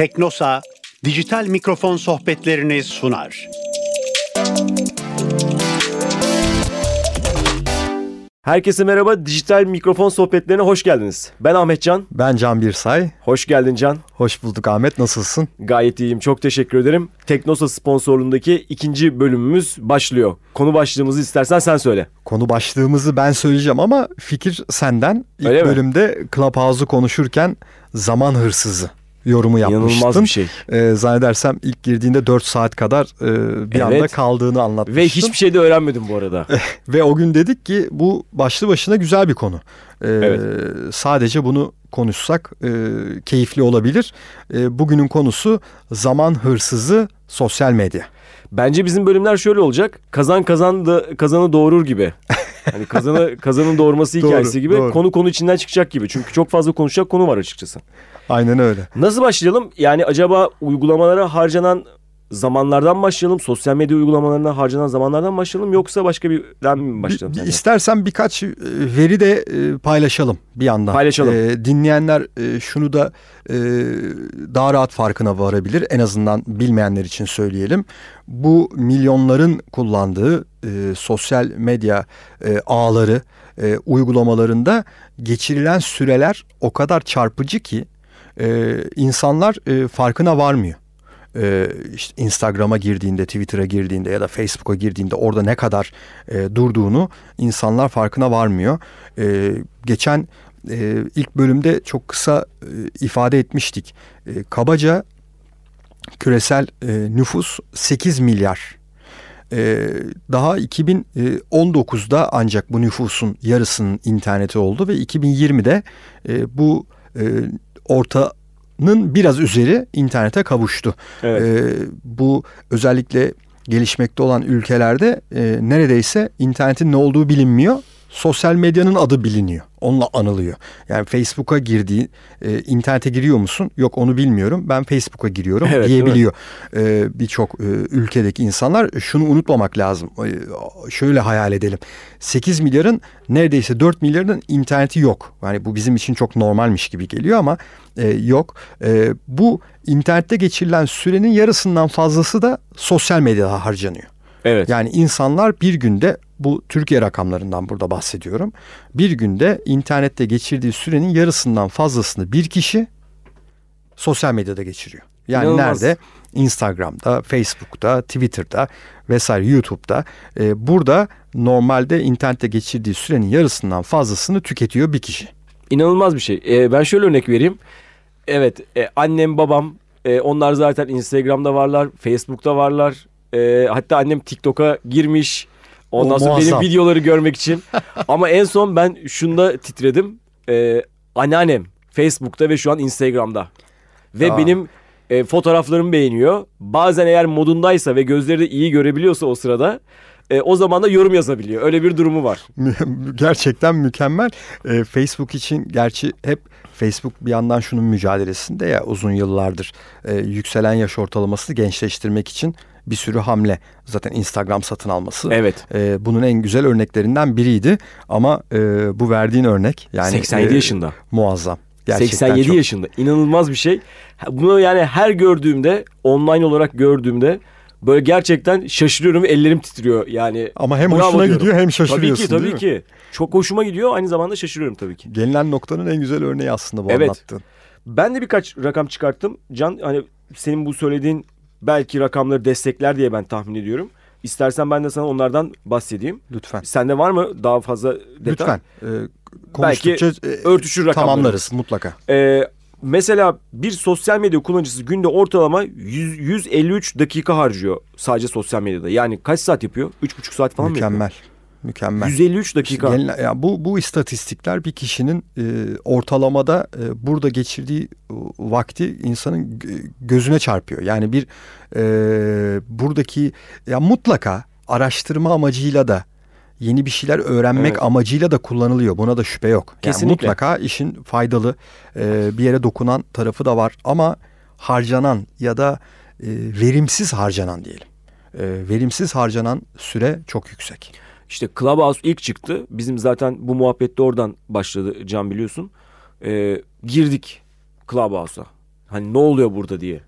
Teknosa dijital mikrofon sohbetlerini sunar. Herkese merhaba. Dijital mikrofon sohbetlerine hoş geldiniz. Ben Ahmet Can. Ben Can Birsay. Hoş geldin Can. Hoş bulduk Ahmet. Nasılsın? Gayet iyiyim. Çok teşekkür ederim. Teknosa sponsorluğundaki ikinci bölümümüz başlıyor. Konu başlığımızı istersen sen söyle. Konu başlığımızı ben söyleyeceğim ama fikir senden. İlk Öyle mi? bölümde Clubhouse'u konuşurken zaman hırsızı yorumu yapmıştın. İnanılmaz bir şey. Ee, zannedersem ilk girdiğinde 4 saat kadar e, bir Evet. anda kaldığını anlatmıştın. Ve hiçbir şey de öğrenmedim bu arada. Ve o gün dedik ki bu başlı başına güzel bir konu. Ee, Evet. Sadece bunu konuşsak e, keyifli olabilir. E, bugünün konusu zaman hırsızı sosyal medya. Bence bizim bölümler şöyle olacak. Kazan kazan da kazanı doğurur gibi. Hani kazanı kazanın doğurması Doğru, hikayesi gibi. doğru. Konu konu içinden çıkacak gibi. Çünkü çok fazla konuşacak konu var açıkçası. Aynen öyle. Nasıl başlayalım? Yani acaba uygulamalara harcanan zamanlardan başlayalım? Sosyal medya uygulamalarına harcanan zamanlardan başlayalım? Yoksa başka birden mi başlayalım? Bir- istersen birkaç e, veri de e, paylaşalım bir yandan. Paylaşalım. E, dinleyenler e, şunu da e, daha rahat farkına varabilir. En azından bilmeyenler için söyleyelim. Bu milyonların kullandığı e, sosyal medya e, ağları, e, uygulamalarında geçirilen süreler o kadar çarpıcı ki e, insanlar e, farkına varmıyor. Ee, işte Instagram'a girdiğinde, Twitter'a girdiğinde ya da Facebook'a girdiğinde orada ne kadar e, durduğunu insanlar farkına varmıyor. Ee, geçen e, ilk bölümde çok kısa e, ifade etmiştik. E, kabaca küresel e, nüfus 8 milyar. Ee, daha 2019'da ancak bu nüfusun yarısının interneti oldu ve 2020'de e, bu e, ortanın biraz üzeri internete kavuştu. Evet. Ee, bu özellikle gelişmekte olan ülkelerde e, neredeyse internetin ne olduğu bilinmiyor. Sosyal medyanın adı biliniyor. Onunla anılıyor. Yani Facebook'a girdiği, e, internete giriyor musun? Yok onu bilmiyorum. Ben Facebook'a giriyorum Evet, diyebiliyor e, birçok e, ülkedeki insanlar. Şunu unutmamak lazım. E, şöyle hayal edelim. 8 milyarın neredeyse 4 milyarının interneti yok. Yani bu bizim için çok normalmiş gibi geliyor ama e, yok. E, bu internette geçirilen sürenin yarısından fazlası da sosyal medyada harcanıyor. Evet. Yani insanlar bir günde bu Türkiye rakamlarından burada bahsediyorum. Bir günde internette geçirdiği sürenin yarısından fazlasını bir kişi sosyal medyada geçiriyor. Yani İnanılmaz. nerede? Instagram'da, Facebook'ta, Twitter'da vesaire YouTube'da. Ee, burada normalde internette geçirdiği sürenin yarısından fazlasını tüketiyor bir kişi. İnanılmaz bir şey. Ee, ben şöyle örnek vereyim. Evet e, annem babam e, onlar zaten Instagram'da varlar. Facebook'ta varlar. E, hatta annem TikTok'a girmiş. Ondan O sonra benim muazzam. videoları görmek için. Ama en son ben şunda titredim. E, anneannem Facebook'ta ve şu an Instagram'da. Ve Aa. benim e, fotoğraflarımı beğeniyor. Bazen eğer modundaysa ve gözleri de iyi görebiliyorsa o sırada e, o zaman da yorum yazabiliyor. Öyle bir durumu var. Gerçekten mükemmel. Ee, Facebook için gerçi hep Facebook bir yandan şunun mücadelesinde ya uzun yıllardır e, yükselen yaş ortalamasını gençleştirmek için bir sürü hamle. Zaten Instagram satın alması. Evet. e, bunun en güzel örneklerinden biriydi. Ama e, bu verdiğin örnek yani 87 e, yaşında. muazzam. Gerçekten 87 çok. yaşında. İnanılmaz bir şey. Bunu yani her gördüğümde, online olarak gördüğümde böyle gerçekten şaşırıyorum ve ellerim titriyor. Yani Ama hem hoşuna diyorum. gidiyor hem tabii şaşırıyorsun ki tabii değil mi? ki. Çok hoşuma gidiyor. Aynı zamanda şaşırıyorum tabii ki. Gelinen noktanın en güzel örneği aslında bu Evet. anlattığın. Ben de birkaç rakam çıkarttım. Can hani senin bu söylediğin belki rakamları destekler diye ben tahmin ediyorum. İstersen ben de sana onlardan bahsedeyim. Lütfen. Sende var mı daha fazla detay? Lütfen. E, konuştukça e, Örtüşür rakamları. tamamlarız mutlaka. Ee, mesela bir sosyal medya kullanıcısı günde ortalama 100, 153 dakika harcıyor sadece sosyal medyada. Yani kaç saat yapıyor? 3,5 saat falan mı Mükemmel. Mükemmel. yapıyor? 153 dakika. Gelin- ya bu bu istatistikler bir kişinin e, ortalamada e, burada geçirdiği e, vakti insanın gö- gözüne çarpıyor. Yani bir e, buradaki ya mutlaka araştırma amacıyla da yeni bir şeyler öğrenmek Evet. amacıyla da kullanılıyor. Buna da şüphe yok. Yani Kesinlikle. mutlaka işin faydalı e, bir yere dokunan tarafı da var ama harcanan ya da e, verimsiz harcanan diyelim. E, verimsiz harcanan süre çok yüksek. İşte Clubhouse ilk çıktı. Bizim zaten bu muhabbet de oradan başladı Can biliyorsun. Ee, girdik Clubhouse'a. Hani ne oluyor burada diye.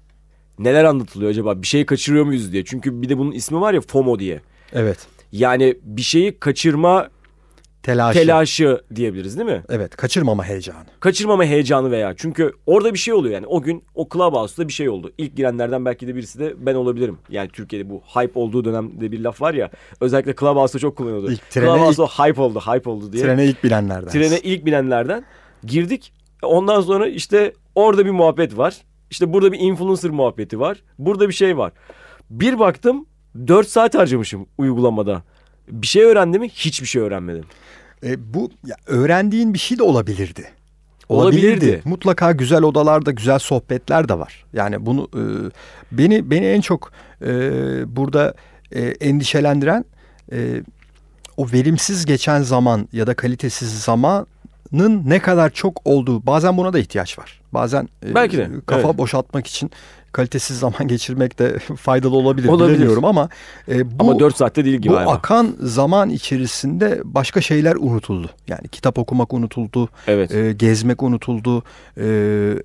Neler anlatılıyor acaba? Bir şey kaçırıyor muyuz diye. Çünkü bir de bunun ismi var ya FOMO diye. Evet. Yani bir şeyi kaçırma Telaşı. telaşı diyebiliriz değil mi? Evet kaçırmama heyecanı. Kaçırmama heyecanı veya. Çünkü orada bir şey oluyor yani. O gün o Clubhouse'da bir şey oldu. İlk girenlerden belki de birisi de ben olabilirim. Yani Türkiye'de bu hype olduğu dönemde bir laf var ya. Özellikle Clubhouse'da çok kullanıyordu. İlk trene Clubhouse'da hype oldu, hype oldu diye. Trene ilk bilenlerden. Trene ilk binenlerden girdik. Ondan sonra işte orada bir muhabbet var. İşte burada bir influencer muhabbeti var. Burada bir şey var. Bir baktım 4 saat harcamışım uygulamada. Bir şey öğrendim mi? Hiçbir şey öğrenmedim. E, bu ya, öğrendiğin bir şey de olabilirdi. Olabilirdi. Mutlaka güzel odalarda güzel sohbetler de var. Yani bunu e, beni beni en çok e, burada e, endişelendiren e, o verimsiz geçen zaman ya da kalitesiz zamanın ne kadar çok olduğu. Bazen buna da ihtiyaç var. Bazen e, Belki de, kafa evet. boşaltmak için kalitesiz zaman geçirmek de faydalı olabilir, Olabilir. bilemiyorum ama e, bu Ama 4 saatte değil gibi bu galiba. akan zaman içerisinde başka şeyler unutuldu. Yani kitap okumak unutuldu, Evet. e, gezmek unutuldu. E,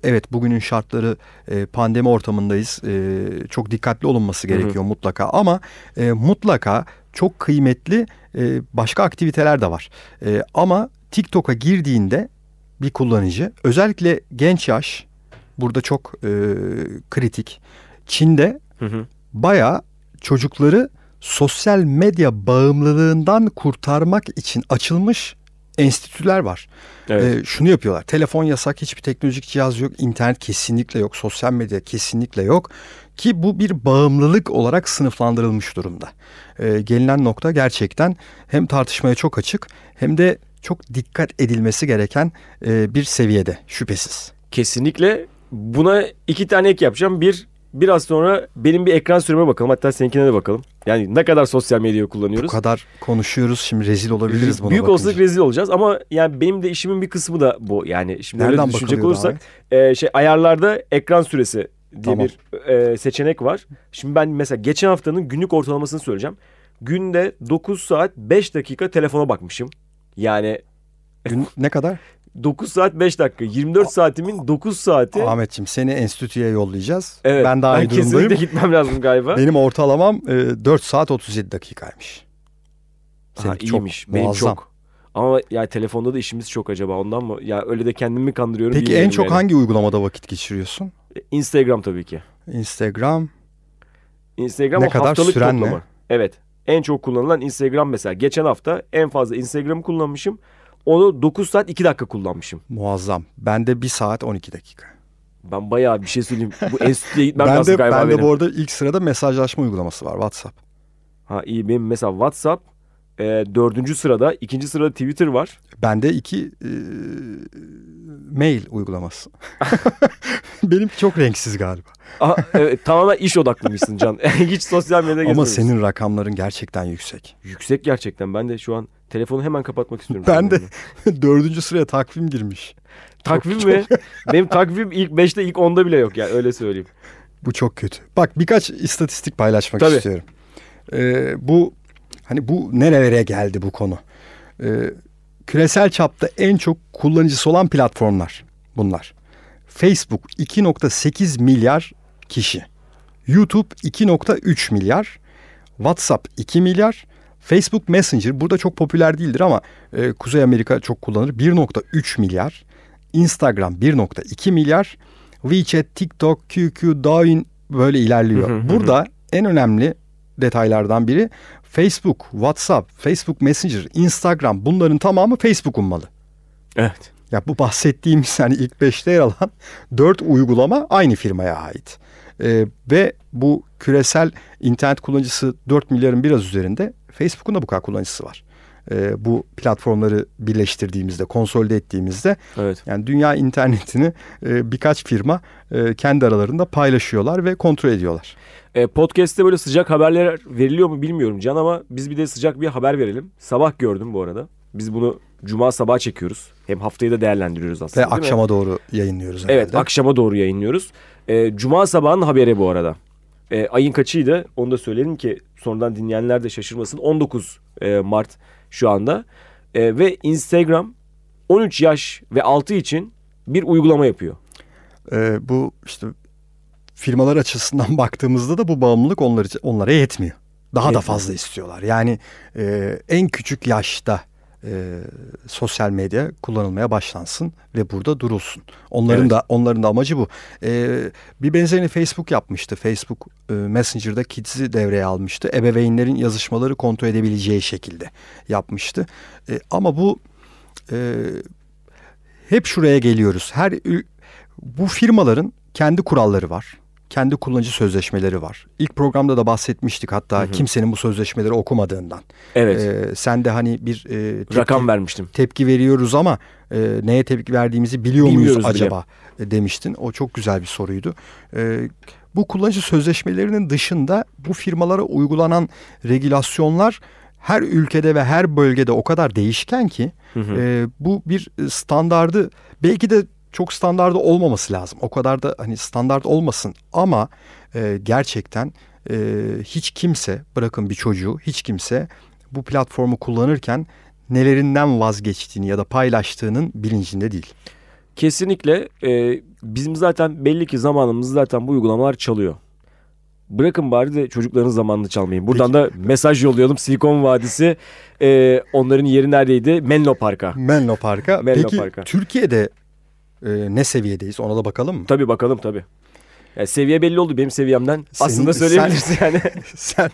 evet bugünün şartları e, pandemi ortamındayız. E, çok dikkatli olunması gerekiyor mutlaka ama e, mutlaka çok kıymetli e, başka aktiviteler de var. E, ama TikTok'a girdiğinde bir kullanıcı özellikle genç yaş burada çok e, kritik. Çin'de Hı hı. bayağı çocukları sosyal medya bağımlılığından kurtarmak için açılmış enstitüler var. Evet. Ee, şunu yapıyorlar. Telefon yasak, hiçbir teknolojik cihaz yok, internet kesinlikle yok, sosyal medya kesinlikle yok ki bu bir bağımlılık olarak sınıflandırılmış durumda. Ee, gelinen nokta gerçekten hem tartışmaya çok açık hem de çok dikkat edilmesi gereken e, bir seviyede şüphesiz. Kesinlikle buna iki tane ek yapacağım. Bir biraz sonra benim bir ekran süreme bakalım. Hatta seninkine de bakalım. Yani ne kadar sosyal medyayı Bu kullanıyoruz. kadar konuşuyoruz şimdi rezil olabiliriz buna Büyük bakınca. olasılık rezil olacağız ama yani benim de işimin bir kısmı da bu. Yani şimdi Nereden öyle düşünecek olursak e, şey ayarlarda ekran süresi diye Tamam. bir e, seçenek var. Şimdi ben mesela geçen haftanın günlük ortalamasını söyleyeceğim. Günde 9 saat 5 dakika telefona bakmışım. Yani Gün ne kadar? 9 saat 5 dakika. 24 saatimin 9 saati. Ahmetciğim seni enstitüye yollayacağız. Evet, ben daha iyi kesinlikle durumdayım. gitmem lazım galiba. Benim ortalamam e, 4 saat 37 dakikaymış. Ha, Seninki iyiymiş. çok Benim muazzam. çok. Ama ya telefonda da işimiz çok acaba ondan mı? Ya öyle de kendimi mi kandırıyorum Peki en çok yani. hangi uygulamada vakit geçiriyorsun? Instagram tabii ki. Instagram. Instagram Ne kadar haftalık süren ne? toplama. Evet. En çok kullanılan Instagram mesela. Geçen hafta en fazla Instagram'ı kullanmışım. Onu 9 saat 2 dakika kullanmışım. Muazzam. Bende 1 saat 12 dakika. Ben bayağı bir şey söyleyeyim. Bu enstitüye gitmem Ben lazım de, galiba ben de benim. bu arada ilk sırada mesajlaşma uygulaması var WhatsApp. Ha iyi benim mesela WhatsApp e, dördüncü sırada. ikinci sırada Twitter var. Bende iki e, mail uygulaması. Benim çok renksiz galiba. Aha, evet, tamamen iş odaklıymışsın Can. Hiç sosyal medyada Ama senin rakamların gerçekten yüksek. Yüksek gerçekten. Ben de şu an telefonu hemen kapatmak istiyorum. Ben de dördüncü sıraya takvim girmiş. Takvim mi? Benim takvim ilk 5'te ilk 10'da bile yok ya öyle söyleyeyim. Bu çok kötü. Bak birkaç istatistik paylaşmak Tabii. istiyorum. Ee, bu hani bu nerelere geldi bu konu? Ee, küresel çapta en çok kullanıcısı olan platformlar bunlar. Facebook 2.8 milyar kişi. YouTube 2.3 milyar. WhatsApp 2 milyar. Facebook Messenger burada çok popüler değildir ama e, Kuzey Amerika çok kullanır. 1.3 milyar. Instagram 1.2 milyar. WeChat, TikTok, QQ, Douyin böyle ilerliyor. Burada en önemli detaylardan biri Facebook, WhatsApp, Facebook Messenger, Instagram bunların tamamı Facebook'un malı. Evet. Ya bu bahsettiğimiz hani ilk beşte yer alan dört uygulama aynı firmaya ait. Ee, ve bu küresel internet kullanıcısı 4 milyarın biraz üzerinde Facebook'un da bu kadar kullanıcısı var. Ee, bu platformları birleştirdiğimizde, konsolide ettiğimizde Evet. yani dünya internetini e, birkaç firma e, kendi aralarında paylaşıyorlar ve kontrol ediyorlar. E, podcast'te böyle sıcak haberler veriliyor mu bilmiyorum Can ama biz bir de sıcak bir haber verelim. Sabah gördüm bu arada. Biz bunu cuma sabah çekiyoruz. Hem haftayı da değerlendiriyoruz aslında. Ve değil mi? akşama doğru yayınlıyoruz herhalde. Evet akşama doğru yayınlıyoruz. E, cuma sabahın haberi bu arada. E, ayın kaçıydı onu da söyleyelim ki sonradan dinleyenler de şaşırmasın. 19 e, Mart şu anda. E, ve Instagram 13 yaş ve altı için bir uygulama yapıyor. e, bu işte firmalar açısından baktığımızda da bu bağımlılık onlar, onlara yetmiyor. Daha Yetmiyor. da fazla istiyorlar. Yani e, en küçük yaşta e, sosyal medya kullanılmaya başlansın ve burada durulsun. Onların Evet. da onların da amacı bu. E, bir benzerini Facebook yapmıştı. Facebook e, Messenger'da Kids'i devreye almıştı. Ebeveynlerin yazışmaları kontrol edebileceği şekilde yapmıştı. E, ama bu e, hep şuraya geliyoruz. Her bu firmaların kendi kuralları var. Kendi kullanıcı sözleşmeleri var. İlk programda da bahsetmiştik hatta kimsenin bu sözleşmeleri okumadığından. Evet. Ee, sen de hani bir e, tepki, Rakam vermiştim. tepki veriyoruz ama e, neye tepki verdiğimizi biliyor muyuz Bilmiyoruz bile. acaba e, demiştin. O çok güzel bir soruydu. E, bu kullanıcı sözleşmelerinin dışında bu firmalara uygulanan regülasyonlar her ülkede ve her bölgede o kadar değişken ki Hı hı. e, bu bir standardı belki de çok standardı olmaması lazım. O kadar da hani standart olmasın ama e, gerçekten e, hiç kimse bırakın bir çocuğu hiç kimse bu platformu kullanırken nelerinden vazgeçtiğini ya da paylaştığının bilincinde değil. Kesinlikle e, bizim zaten belli ki zamanımızı zaten bu uygulamalar çalıyor. Bırakın bari de çocukların zamanını çalmayın. Buradan da mesaj yollayalım. Silikon Vadisi e, onların yeri neredeydi? Menlo Park'a. Menlo Park'a. Menlo Peki Park'a. Türkiye'de e, ne seviyedeyiz ona da bakalım mı? Tabii bakalım tabii. Yani seviye belli oldu benim seviyemden. Senin- Aslında sen- söyleyebilirsin yani. Sen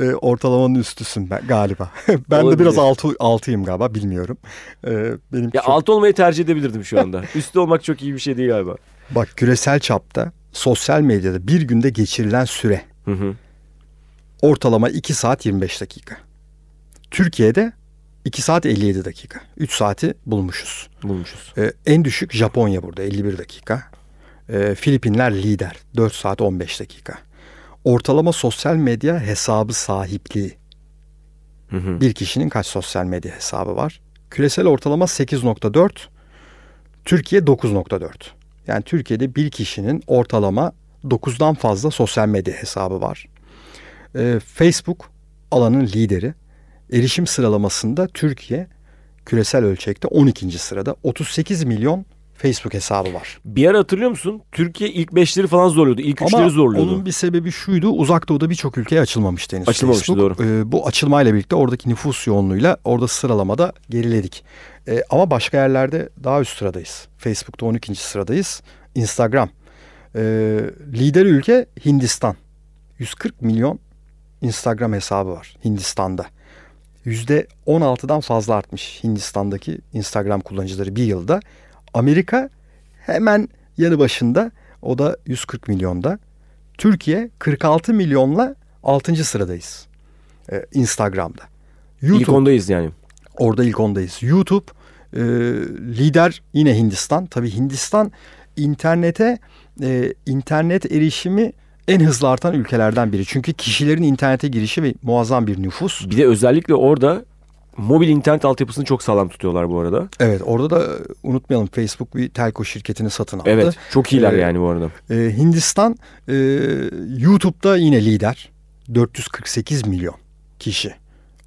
e, ortalamanın üstüsün ben galiba. ben de Olabilir. biraz altı, altıyım galiba bilmiyorum. E, benim ya çok- altı olmayı tercih edebilirdim şu anda. Üstü olmak çok iyi bir şey değil galiba. Bak küresel çapta sosyal medyada bir günde geçirilen süre Hı hı. ortalama 2 saat 25 dakika. Türkiye'de 2 saat 57 dakika. 3 saati bulmuşuz. Bulmuşuz. Ee, en düşük Japonya burada 51 dakika. Ee, Filipinler lider 4 saat 15 dakika. Ortalama sosyal medya hesabı sahipliği. Hı hı. Bir kişinin kaç sosyal medya hesabı var? Küresel ortalama 8.4. Türkiye 9.4. Yani Türkiye'de bir kişinin ortalama 9'dan fazla sosyal medya hesabı var. Ee, Facebook alanın lideri. Erişim sıralamasında Türkiye küresel ölçekte 12. sırada 38 milyon Facebook hesabı var. Bir ara hatırlıyor musun? Türkiye ilk beşleri falan zorluyordu. İlk Ama üçleri zorluyordu. onun bir sebebi şuydu. Uzak Doğu'da birçok ülkeye açılmamıştı henüz Açılmamıştı, Facebook. Ee, bu açılmayla birlikte oradaki nüfus yoğunluğuyla orada sıralamada geriledik. Ee, ama başka yerlerde daha üst sıradayız. Facebook'ta 12. sıradayız. Instagram. Ee, lider ülke Hindistan. 140 milyon Instagram hesabı var Hindistan'da. %16'dan fazla artmış Hindistan'daki Instagram kullanıcıları bir yılda. Amerika hemen yanı başında o da 140 milyonda. Türkiye 46 milyonla 6. sıradayız ee, Instagram'da. YouTube İlk ondayız yani. orada ilk ondayız. YouTube e, lider yine Hindistan. Tabii Hindistan internete e, internet erişimi en hızlı artan ülkelerden biri. Çünkü kişilerin internete girişi ve muazzam bir nüfus. Bir de özellikle orada mobil internet altyapısını çok sağlam tutuyorlar bu arada. Evet orada da unutmayalım Facebook bir telko şirketini satın aldı. Evet. Çok iyiler Ee, yani bu arada. E, Hindistan e, YouTube'da yine lider. 448 milyon kişi.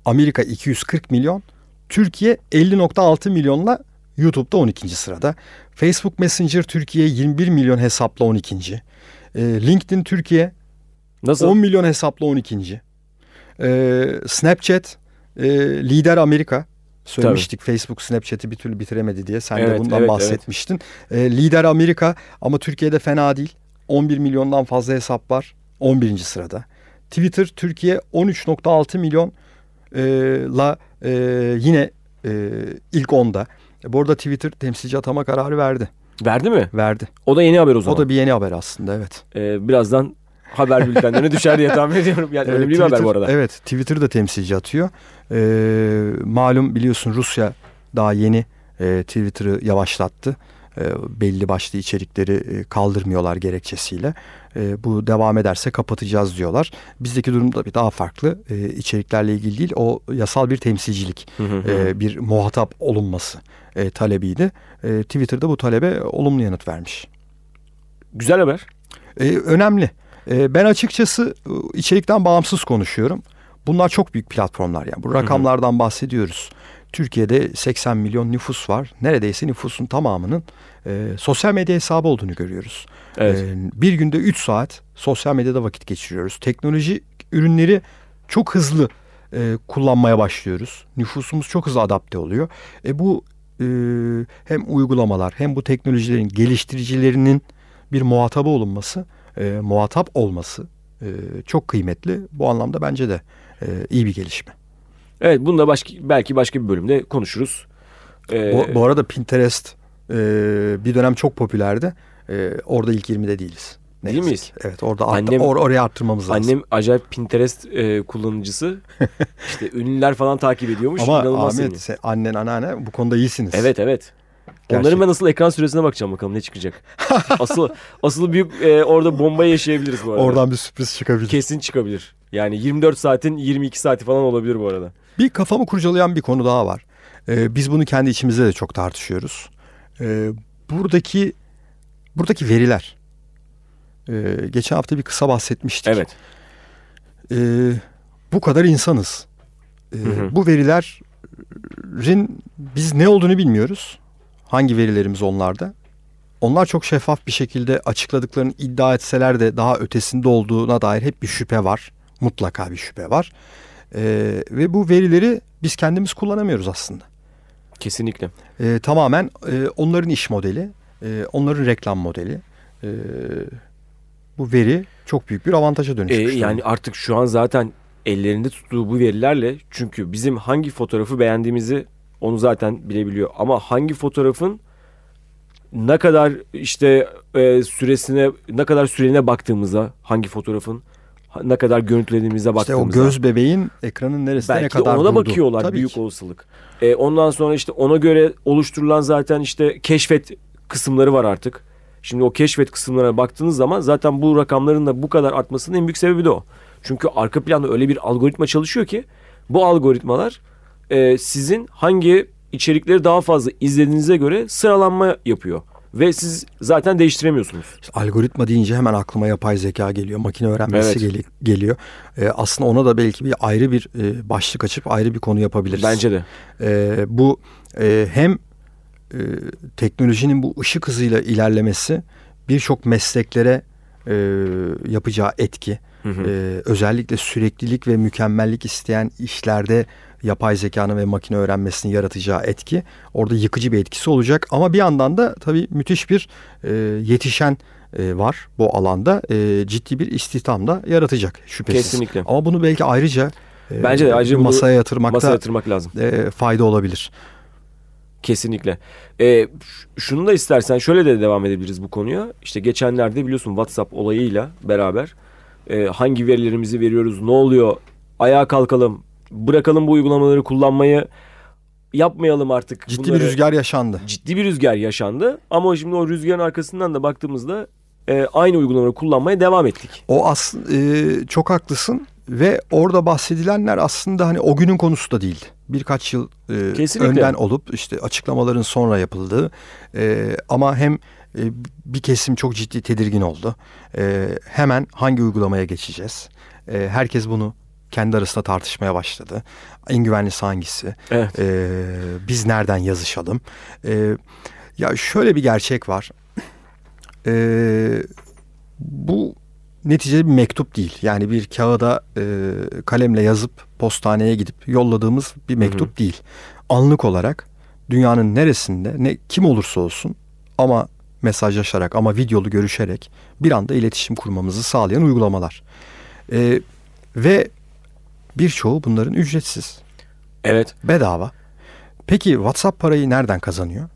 Amerika 240 milyon. Türkiye 50.6 milyonla YouTube'da 12. sırada. Facebook Messenger Türkiye 21 milyon hesapla 12. E, LinkedIn Türkiye Nasıl? 10 milyon hesapla 12. E, Snapchat e, lider Amerika. Söylemiştik Facebook Snapchat'i bir türlü bitiremedi diye. Sen de Evet, bundan evet, bahsetmiştin. E, lider Amerika ama Türkiye'de fena değil. 11 milyondan fazla hesap var. 11. sırada. Twitter Türkiye 13.6 milyon e, la e, yine e, ilk 10'da. E, bu arada Twitter temsilci atama kararı verdi. Verdi mi? Verdi. O da yeni haber o zaman. O da bir yeni haber aslında evet. Ee, birazdan haber bültenlerine düşer diye tahmin ediyorum. Yani Evet, önemli bir haber Twitter- bu arada. Evet Twitter da temsilci atıyor. Ee, malum biliyorsun Rusya daha yeni e, Twitter'ı yavaşlattı. E, belli başlı içerikleri e, kaldırmıyorlar gerekçesiyle. E, bu devam ederse kapatacağız diyorlar. Bizdeki durum da bir daha farklı. İçeriklerle ilgili değil o yasal bir temsilcilik. Hı hı hı. bir muhatap olunması talebiydi. Twitter'da bu talebe olumlu yanıt vermiş. Güzel haber. Önemli. Ben açıkçası içerikten bağımsız konuşuyorum. Bunlar çok büyük platformlar yani. Bu rakamlardan bahsediyoruz. Türkiye'de 80 milyon nüfus var. Neredeyse nüfusun tamamının e, sosyal medya hesabı olduğunu görüyoruz. Evet. E, bir günde 3 saat sosyal medyada vakit geçiriyoruz. Teknoloji ürünleri çok hızlı e, kullanmaya başlıyoruz. Nüfusumuz çok hızlı adapte oluyor. E, bu e, hem uygulamalar hem bu teknolojilerin geliştiricilerinin bir muhatabı olunması, e, muhatap olması e, çok kıymetli. Bu anlamda bence de e, iyi bir gelişme. Evet bunu da başka, belki başka bir bölümde konuşuruz. Ee, Bu, bu arada Pinterest e, bir dönem çok popülerdi. E, orada ilk 20'de değiliz. Ne Değil yazık miyiz? Evet orada Annem- or- oraya arttırmamız lazım. Annem acayip Pinterest e, kullanıcısı. işte ünlüler falan takip ediyormuş. Ama Ahmet seviyor. sen, annen anneanne bu konuda iyisiniz. Evet evet. Gerçek. Onların ben asıl ekran süresine bakacağım bakalım ne çıkacak. asıl asıl büyük e, orada bomba yaşayabiliriz bu arada. Oradan bir sürpriz çıkabilir. kesin çıkabilir. Yani 24 saatin 22 saati falan olabilir bu arada. Bir kafamı kurcalayan bir konu daha var. Ee, biz bunu kendi içimizde de çok tartışıyoruz. Ee, buradaki buradaki veriler. Ee, geçen hafta bir kısa bahsetmiştik. Evet. Ee, bu kadar insanız. Ee, Hı hı. Bu verilerin biz ne olduğunu bilmiyoruz. Hangi verilerimiz onlarda? Onlar çok şeffaf bir şekilde açıkladıklarını iddia etseler de daha ötesinde olduğuna dair hep bir şüphe var. Mutlaka bir şüphe var. Ee, ve bu verileri biz kendimiz kullanamıyoruz aslında. Kesinlikle. Ee, tamamen e, onların iş modeli, e, onların reklam modeli. Ee, bu veri çok büyük bir avantaja E, dönüşmüş. durumda. yani artık şu an zaten ellerinde tuttuğu bu verilerle çünkü bizim hangi fotoğrafı beğendiğimizi onu zaten bilebiliyor. Ama hangi fotoğrafın ne kadar işte e, süresine ne kadar süreliğine baktığımıza hangi fotoğrafın ne kadar görüntülediğimize İşte baktığımızda. o göz bebeğin ekranın neresine ne kadar ona da durdu. bakıyorlar Tabii büyük ki. olasılık. E, ondan sonra işte ona göre oluşturulan zaten işte keşfet kısımları var artık. Şimdi o keşfet kısımlarına baktığınız zaman zaten bu rakamların da bu kadar artmasının en büyük sebebi de o. Çünkü arka planda öyle bir algoritma çalışıyor ki bu algoritmalar e, sizin hangi içerikleri daha fazla izlediğinize göre sıralanma yapıyor. Ve siz zaten değiştiremiyorsunuz. İşte algoritma deyince hemen aklıma yapay zeka geliyor, makine öğrenmesi Evet. geli- geliyor. Ee, aslında ona da belki bir ayrı bir e, başlık açıp ayrı bir konu yapabiliriz. Bence de. Ee, bu e, hem e, teknolojinin bu ışık hızıyla ilerlemesi birçok mesleklere e, yapacağı etki. Hı hı. Ee, özellikle süreklilik ve mükemmellik isteyen işlerde yapay zekanın ve makine öğrenmesinin yaratacağı etki orada yıkıcı bir etkisi olacak. Ama bir yandan da tabii müthiş bir e, yetişen e, var bu alanda. E, ciddi bir istihdam da yaratacak şüphesiz. Kesinlikle. Ama bunu belki ayrıca e, Bence de ayrıca masaya yatırmakta Masaya yatırmak lazım. e, fayda olabilir. Kesinlikle. Ş- şunu da istersen şöyle de devam edebiliriz bu konuya. İşte geçenlerde biliyorsun WhatsApp olayıyla beraber e, hangi verilerimizi veriyoruz, ne oluyor, ayağa kalkalım, bırakalım bu uygulamaları kullanmayı, yapmayalım artık. Ciddi bunları. bir rüzgar yaşandı. Ciddi bir rüzgar yaşandı. Ama şimdi o rüzgarın arkasından da baktığımızda e, aynı uygulamaları kullanmaya devam ettik. O aslında çok haklısın ve orada bahsedilenler aslında hani o günün konusu da değildi. Birkaç yıl e, Kesinlikle. önden olup işte açıklamaların sonra yapıldığı e, ama hem e, bir kesim çok ciddi tedirgin oldu. E, hemen hangi uygulamaya geçeceğiz? E, herkes bunu kendi arasında tartışmaya başladı. En güvenlisi hangisi? Evet. E, biz nereden yazışalım? E, ya şöyle bir gerçek var. E, bu neticede bir mektup değil. Yani bir kağıda e, kalemle yazıp postaneye gidip yolladığımız bir mektup değil. Anlık olarak dünyanın neresinde ne kim olursa olsun ama mesajlaşarak ama videolu görüşerek bir anda iletişim kurmamızı sağlayan uygulamalar. E, ve birçoğu bunların ücretsiz, Evet. bedava. Peki WhatsApp parayı nereden kazanıyor?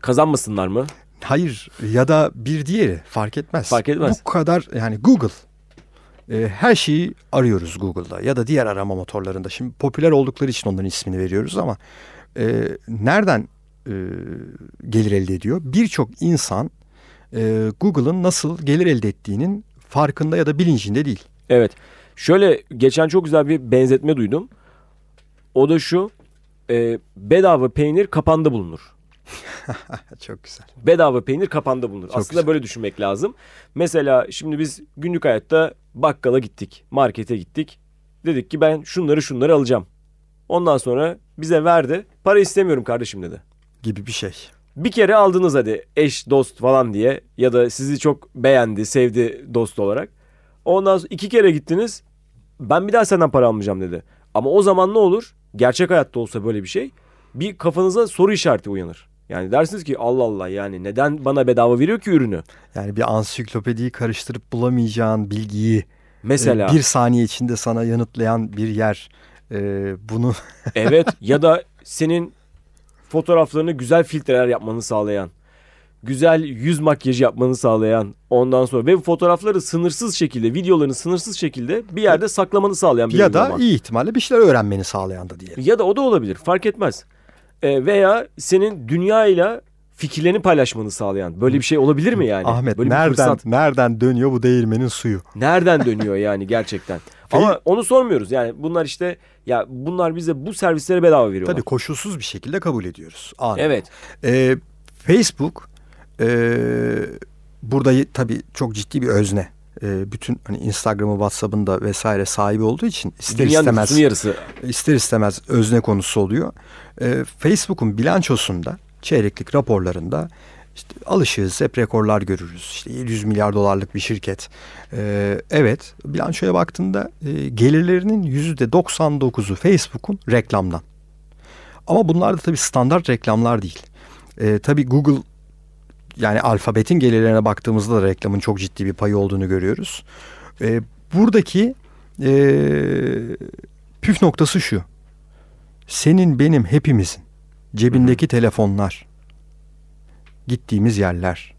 Kazanmasınlar mı? Hayır ya da bir diğeri fark etmez. Fark etmez. Bu kadar yani Google e, her şeyi arıyoruz Google'da ya da diğer arama motorlarında. Şimdi popüler oldukları için onların ismini veriyoruz ama e, nereden e, gelir elde ediyor? Birçok insan e, Google'ın nasıl gelir elde ettiğinin farkında ya da bilincinde değil. Evet. Şöyle geçen çok güzel bir benzetme duydum. O da şu. e, bedava peynir kapanda bulunur. Çok güzel. Bedava peynir kapanda bulunur. Çok Aslında güzel. böyle düşünmek lazım. Mesela şimdi biz günlük hayatta bakkala gittik. Markete gittik. Dedik ki ben şunları şunları alacağım. Ondan sonra bize verdi. Para istemiyorum kardeşim dedi. Gibi bir şey. Bir kere aldınız hadi eş dost falan diye ya da sizi çok beğendi, sevdi dost olarak. Ondan sonra iki kere gittiniz. Ben bir daha senden para almayacağım dedi. Ama o zaman ne olur? Gerçek hayatta olsa böyle bir şey. Bir kafanıza soru işareti uyanır. Yani dersiniz ki Allah Allah yani neden bana bedava veriyor ki ürünü? Yani bir ansiklopediyi karıştırıp bulamayacağın bilgiyi Mesela e, bir saniye içinde sana yanıtlayan bir yer. E, bunu evet ya da senin fotoğraflarını güzel filtreler yapmanı sağlayan, güzel yüz makyajı yapmanı sağlayan, ondan sonra ve fotoğrafları sınırsız şekilde, videolarını sınırsız şekilde bir yerde saklamanı sağlayan bir ya da uygulama. iyi ihtimalle bir şeyler öğrenmeni sağlayan da diyelim. Ya da o da olabilir fark etmez. Ee, veya senin dünyayla fikirlerini paylaşmanı sağlayan. Böyle bir şey olabilir mi yani? Ahmet Böyle nereden fırsat nereden dönüyor bu değirmenin suyu? nereden dönüyor yani gerçekten? Ama onu sormuyoruz yani bunlar işte ya bunlar bize bu servisleri bedava veriyorlar. Tabii koşulsuz bir şekilde kabul ediyoruz. Anında. Evet. Ee, Facebook e, burada tabii çok ciddi bir özne. Ee, bütün hani Instagram'ı, WhatsApp'ın da vesaire sahibi olduğu için ister Dünyanın istemez yarısı. ister istemez özne konusu oluyor. Ee, Facebook'un bilançosunda çeyreklik raporlarında işte alışığız hep rekorlar görürüz. İşte 700 milyar dolarlık bir şirket. Ee, evet bilançoya baktığında e, gelirlerinin %99'u Facebook'un reklamdan. Ama bunlar da tabii standart reklamlar değil. Ee, tabii Google yani alfabetin gelirlerine baktığımızda da reklamın çok ciddi bir payı olduğunu görüyoruz. Ee, buradaki e, püf noktası şu. Senin benim hepimizin cebindeki telefonlar, gittiğimiz yerler,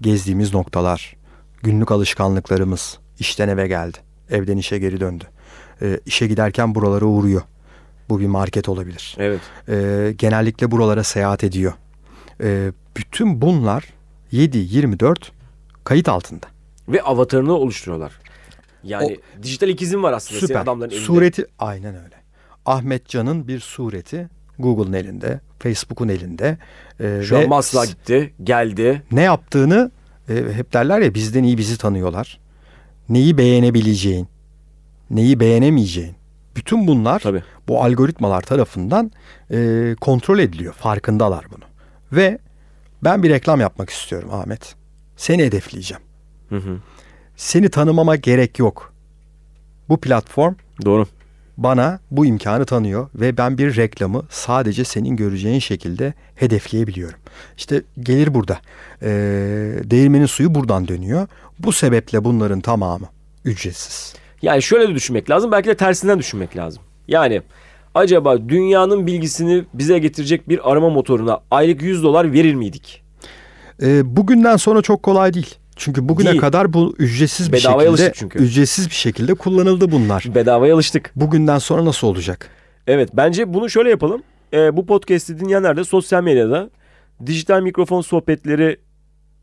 gezdiğimiz noktalar, günlük alışkanlıklarımız işten eve geldi, evden işe geri döndü. Ee, işe giderken buralara uğruyor. Bu bir market olabilir. Evet. Ee, genellikle buralara seyahat ediyor. Ee, bütün bunlar 7-24 kayıt altında. Ve avatarını oluşturuyorlar. Yani dijital ikizim var aslında Süper. adamların elinde. Sureti aynen öyle. Ahmet Can'ın bir sureti Google'ın elinde, Facebook'un elinde. Ee, Şu an Masla gitti, geldi. ne yaptığını e, hep derler ya bizden iyi bizi tanıyorlar. Neyi beğenebileceğin, neyi beğenemeyeceğin. Bütün bunlar Tabii. bu algoritmalar tarafından e, kontrol ediliyor. Farkındalar bunu. Ve ben bir reklam yapmak istiyorum Ahmet. Seni hedefleyeceğim. Hı hı. Seni tanımama gerek yok. Bu platform Doğru. bana bu imkanı tanıyor ve ben bir reklamı sadece senin göreceğin şekilde hedefleyebiliyorum. İşte gelir burada. Ee, değirmenin suyu buradan dönüyor. Bu sebeple bunların tamamı ücretsiz. Yani şöyle de düşünmek lazım. Belki de tersinden düşünmek lazım. Yani acaba dünyanın bilgisini bize getirecek bir arama motoruna aylık 100 dolar verir miydik? Ee, bugünden sonra çok kolay değil. Çünkü bugüne Değil. kadar bu ücretsiz bir Bedavaya şekilde çünkü. ücretsiz bir şekilde kullanıldı bunlar. Bedavaya alıştık. Bugünden sonra nasıl olacak? Evet bence bunu şöyle yapalım. Ee, bu podcast'i dinleyenler de sosyal medyada dijital mikrofon sohbetleri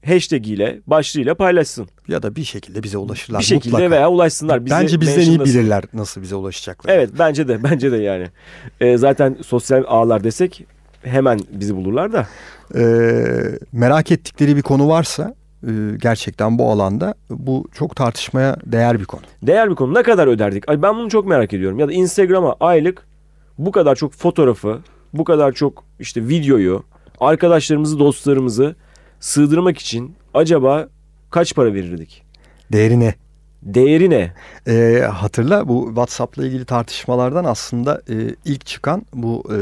hashtag ile başlığıyla paylaşsın. Ya da bir şekilde bize ulaşırlar bir şekilde mutlaka. veya ulaşsınlar. Bizi Bence bizden iyi bilirler nasıl bize ulaşacaklar. Evet bence de bence de yani. Ee, zaten sosyal ağlar desek hemen bizi bulurlar da. Ee, merak ettikleri bir konu varsa e, gerçekten bu alanda bu çok tartışmaya değer bir konu. Değer bir konu. Ne kadar öderdik? Ay ben bunu çok merak ediyorum. Ya da Instagram'a aylık bu kadar çok fotoğrafı, bu kadar çok işte videoyu, arkadaşlarımızı, dostlarımızı sığdırmak için acaba kaç para verirdik? Değerine. Değeri ne? Ee, hatırla bu WhatsApp'la ilgili tartışmalardan aslında e, ilk çıkan bu e,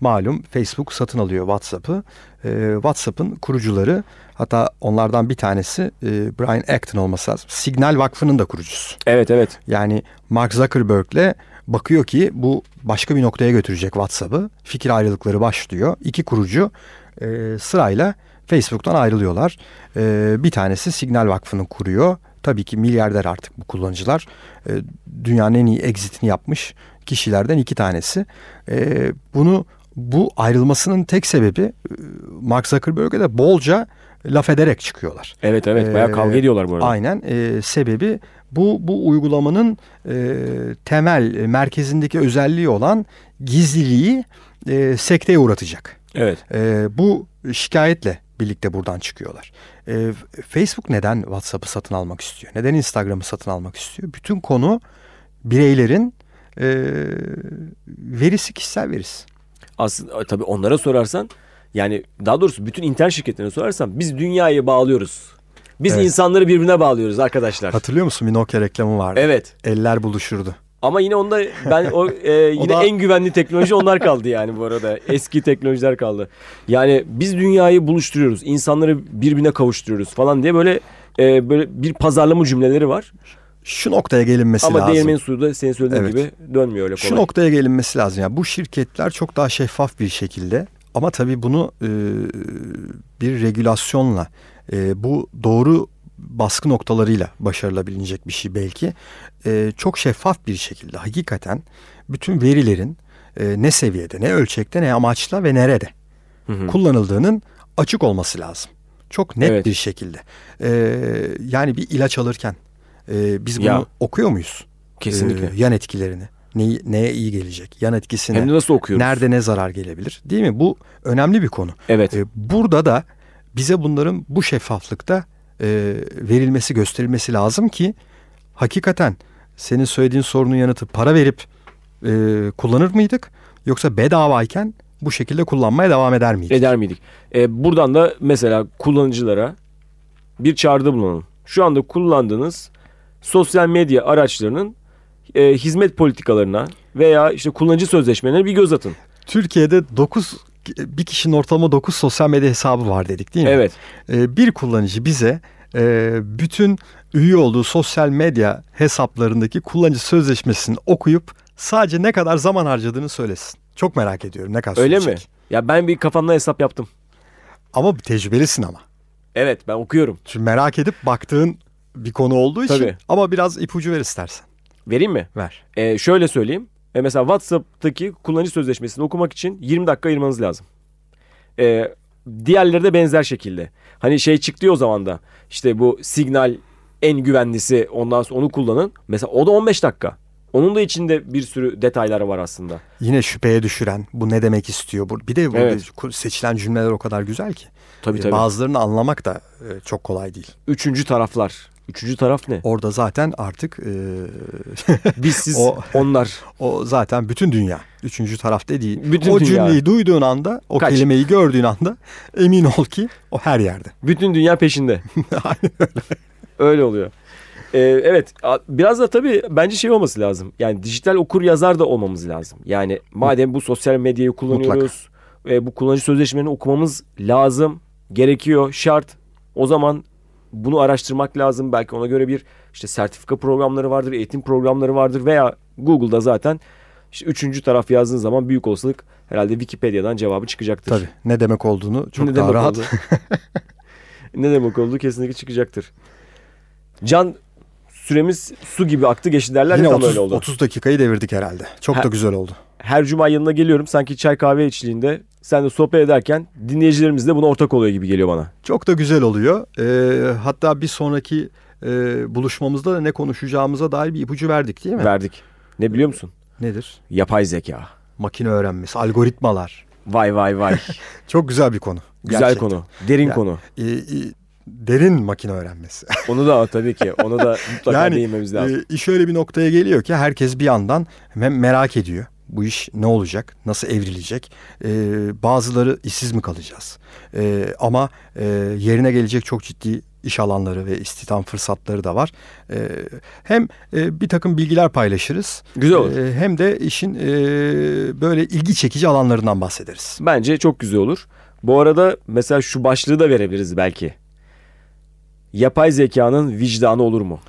malum Facebook satın alıyor WhatsApp'ı. E, WhatsApp'ın kurucuları hatta onlardan bir tanesi e, Brian Acton olması lazım. Signal Vakfı'nın da kurucusu. Evet evet. Yani Mark Zuckerberg'le bakıyor ki bu başka bir noktaya götürecek WhatsApp'ı. Fikir ayrılıkları başlıyor. İki kurucu e, sırayla Facebook'tan ayrılıyorlar. E, bir tanesi Signal Vakfı'nı kuruyor. Tabii ki milyarder artık bu kullanıcılar. E, dünyanın en iyi exit'ini yapmış kişilerden iki tanesi. E, bunu bu ayrılmasının tek sebebi e, Mark Zuckerberg'e de bolca laf ederek çıkıyorlar. Evet evet. Bayağı Ee, kavga ediyorlar bu arada. Aynen. E, sebebi bu bu uygulamanın e, temel e, merkezindeki özelliği olan gizliliği e, sekteye uğratacak. Evet. E, bu şikayetle birlikte buradan çıkıyorlar. E, Facebook neden WhatsApp'ı satın almak istiyor? Neden Instagram'ı satın almak istiyor? Bütün konu bireylerin e, verisi kişisel verisi. Aslında tabii onlara sorarsan yani daha doğrusu bütün internet şirketlerine sorarsan biz dünyayı bağlıyoruz. Biz Evet. insanları birbirine bağlıyoruz arkadaşlar. Hatırlıyor musun bir Nokia reklamı vardı. Evet. Eller buluşurdu. Ama yine onda ben o e, yine da- en güvenli teknoloji onlar kaldı yani bu arada. Eski teknolojiler kaldı. Yani biz dünyayı buluşturuyoruz. insanları birbirine kavuşturuyoruz falan diye böyle e, böyle bir pazarlama cümleleri var. Şu noktaya gelinmesi Ama lazım. değirmenin suyu da senin söylediğin Evet. gibi dönmüyor öyle kolay. Şu noktaya gelinmesi lazım. Yani bu şirketler çok daha şeffaf bir şekilde ama tabii bunu e, bir regülasyonla e, bu doğru baskı noktalarıyla başarılabilecek bir şey belki. E, çok şeffaf bir şekilde hakikaten bütün verilerin e, ne seviyede, ne ölçekte, ne amaçla ve nerede Hı hı. kullanıldığının açık olması lazım. Çok net Evet. bir şekilde. E, yani bir ilaç alırken e, biz bunu Ya. okuyor muyuz? Kesinlikle. Ee, yan etkilerini. Neyi, neye iyi gelecek? Yan etkisine. Hem de nasıl okuyoruz? Nerede ne zarar gelebilir? Değil mi? Bu önemli bir konu. Evet. Ee, burada da bize bunların bu şeffaflıkta e, verilmesi, gösterilmesi lazım ki hakikaten senin söylediğin sorunun yanıtı para verip e, kullanır mıydık? Yoksa bedavayken bu şekilde kullanmaya devam eder miydik? Eder miydik? E, buradan da mesela kullanıcılara bir çağrıda bulunalım. Şu anda kullandığınız sosyal medya araçlarının e, hizmet politikalarına veya işte kullanıcı sözleşmelerine bir göz atın. Türkiye'de 9 bir kişinin ortalama 9 sosyal medya hesabı var dedik değil mi? Evet. Ee, bir kullanıcı bize e, bütün üye olduğu sosyal medya hesaplarındaki kullanıcı sözleşmesini okuyup sadece ne kadar zaman harcadığını söylesin. Çok merak ediyorum ne kadar Öyle mi? Ya ben bir kafamda hesap yaptım. Ama tecrübelisin ama. Evet ben okuyorum. Çünkü merak edip baktığın bir konu olduğu için Tabii. ama biraz ipucu ver istersen. Vereyim mi? Ver. E, şöyle söyleyeyim. E, mesela WhatsApp'taki kullanıcı sözleşmesini okumak için 20 dakika ayırmanız lazım. E, diğerleri de benzer şekilde. Hani şey çıktı o zaman da. İşte bu Signal en güvenlisi ondan sonra onu kullanın. Mesela o da 15 dakika. Onun da içinde bir sürü detayları var aslında. Yine şüpheye düşüren bu ne demek istiyor? Bu- Bir de bu Evet. seçilen cümleler o kadar güzel ki. Tabii Ee, tabii. Bazılarını anlamak da e, çok kolay değil. Üçüncü taraflar. Üçüncü taraf ne? Orada zaten artık e, Biz siz O- onlar. O zaten bütün dünya. Üçüncü taraf değil. Bütün o dünya. cümleyi duyduğun anda, o Kaç. kelimeyi gördüğün anda emin ol ki o her yerde. Bütün dünya peşinde. öyle oluyor. Ee, evet biraz da tabii bence şey olması lazım. Yani dijital okur yazar da olmamız lazım. Yani madem bu sosyal medyayı kullanıyoruz ve bu kullanıcı sözleşmelerini okumamız lazım, gerekiyor, şart. O zaman bunu araştırmak lazım. Belki ona göre bir işte sertifika programları vardır, eğitim programları vardır veya Google'da zaten işte üçüncü taraf yazdığın zaman büyük olasılık herhalde Wikipedia'dan cevabı çıkacaktır. Tabii ne demek olduğunu çok Ne daha demek rahat. oldu? ne demek oldu kesinlikle çıkacaktır. Can süremiz su gibi aktı geçti derler Yine ya tam 30, öyle oldu. 30 dakikayı devirdik herhalde. Çok Ha. da güzel oldu. Her cuma yanına geliyorum sanki çay kahve içliğinde sen de sohbet ederken dinleyicilerimiz de buna ortak oluyor gibi geliyor bana. Çok da güzel oluyor. Ee, hatta bir sonraki e, buluşmamızda da ne konuşacağımıza dair bir ipucu verdik değil mi? Verdik. Ne biliyor musun? Nedir? Yapay zeka. Makine öğrenmesi, algoritmalar. Vay vay vay. Çok güzel bir konu. Güzel Gerçekten. konu. Derin Ya- konu. Ee, e, derin makine öğrenmesi. Onu da tabii ki. Onu da mutlaka Yani, değinmemiz lazım. Ee, iş öyle bir noktaya geliyor ki herkes bir yandan merak ediyor. Bu iş ne olacak? Nasıl evrilecek? Ee, bazıları işsiz mi kalacağız? Ee, ama e, yerine gelecek çok ciddi iş alanları ve istihdam fırsatları da var. Ee, hem e, bir takım bilgiler paylaşırız. Güzel olur. e, hem de işin e, böyle ilgi çekici alanlarından bahsederiz. Bence çok güzel olur. Bu arada mesela şu başlığı da verebiliriz belki. Yapay zekanın vicdanı olur mu?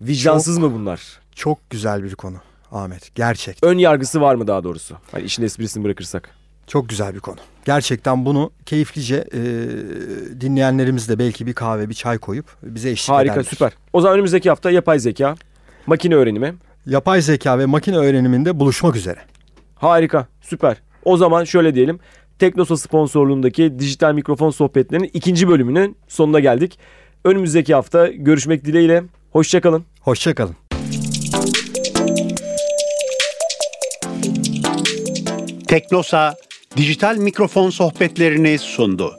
Vicdansız mı bunlar? Çok güzel bir konu Ahmet. Gerçekten. Ön yargısı var mı daha doğrusu? Hani işin esprisini bırakırsak. Çok güzel bir konu. Gerçekten bunu keyiflice e, dinleyenlerimiz de belki bir kahve, bir çay koyup bize eşlik Harika ederler. süper. O zaman önümüzdeki hafta yapay zeka, makine öğrenimi. Yapay zeka ve makine öğreniminde buluşmak üzere. Harika süper. O zaman şöyle diyelim. Teknosa sponsorluğundaki dijital mikrofon sohbetlerinin ikinci bölümünün sonuna geldik. Önümüzdeki hafta görüşmek dileğiyle. Hoşçakalın. Hoşçakalın. Teknosa dijital mikrofon sohbetlerini sundu.